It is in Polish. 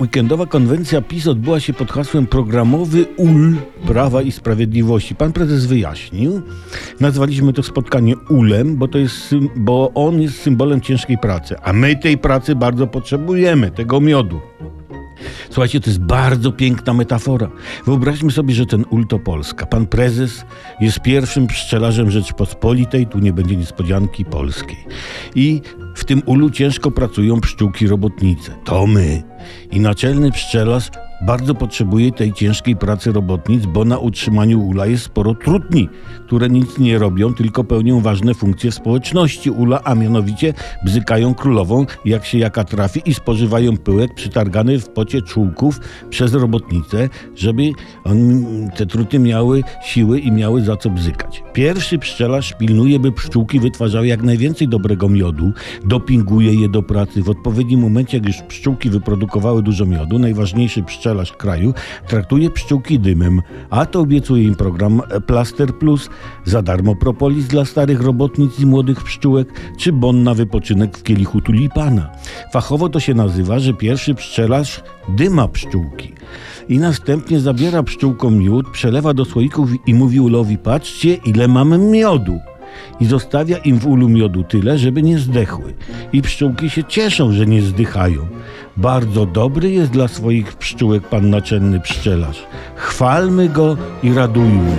Weekendowa konwencja PiS odbyła się pod hasłem programowy UL Prawa i Sprawiedliwości. Pan prezes wyjaśnił. Nazwaliśmy to spotkanie ULem, bo, to jest, bo on jest symbolem ciężkiej pracy, a my tej pracy bardzo potrzebujemy, tego miodu. Słuchajcie, to jest bardzo piękna metafora. Wyobraźmy sobie, że ten ul to Polska. Pan prezes jest pierwszym pszczelarzem Rzeczpospolitej, tu nie będzie niespodzianki polskiej. I w tym ulu ciężko pracują pszczółki robotnice. To my. I naczelny pszczelarz bardzo potrzebuje tej ciężkiej pracy robotnic, bo na utrzymaniu ula jest sporo trutni, które nic nie robią, tylko pełnią ważne funkcje społeczności ula, a mianowicie bzykają królową, jak się jaka trafi i spożywają pyłek przytargany w pocie czółków przez robotnice, żeby on, te trutnie miały siły i miały za co bzykać. Pierwszy pszczelarz pilnuje, by pszczółki wytwarzały jak najwięcej dobrego miodu, dopinguje je do pracy. W odpowiednim momencie, jak już pszczółki wyprodukowały dużo miodu, najważniejszy pszczelarz kraju traktuje pszczółki dymem, a to obiecuje im program Plaster Plus, za darmo propolis dla starych robotnic i młodych pszczółek, czy bon na wypoczynek w kielichu tulipana. Fachowo to się nazywa, że pierwszy pszczelarz dyma pszczółki. I następnie zabiera pszczółkom miód, przelewa do słoików i mówi ulowi, patrzcie ile mamy miodu i zostawia im w ulu miodu tyle, żeby nie zdechły. I pszczółki się cieszą, że nie zdychają. Bardzo dobry jest dla swoich pszczółek pan naczelny pszczelarz. Chwalmy go i radujmy.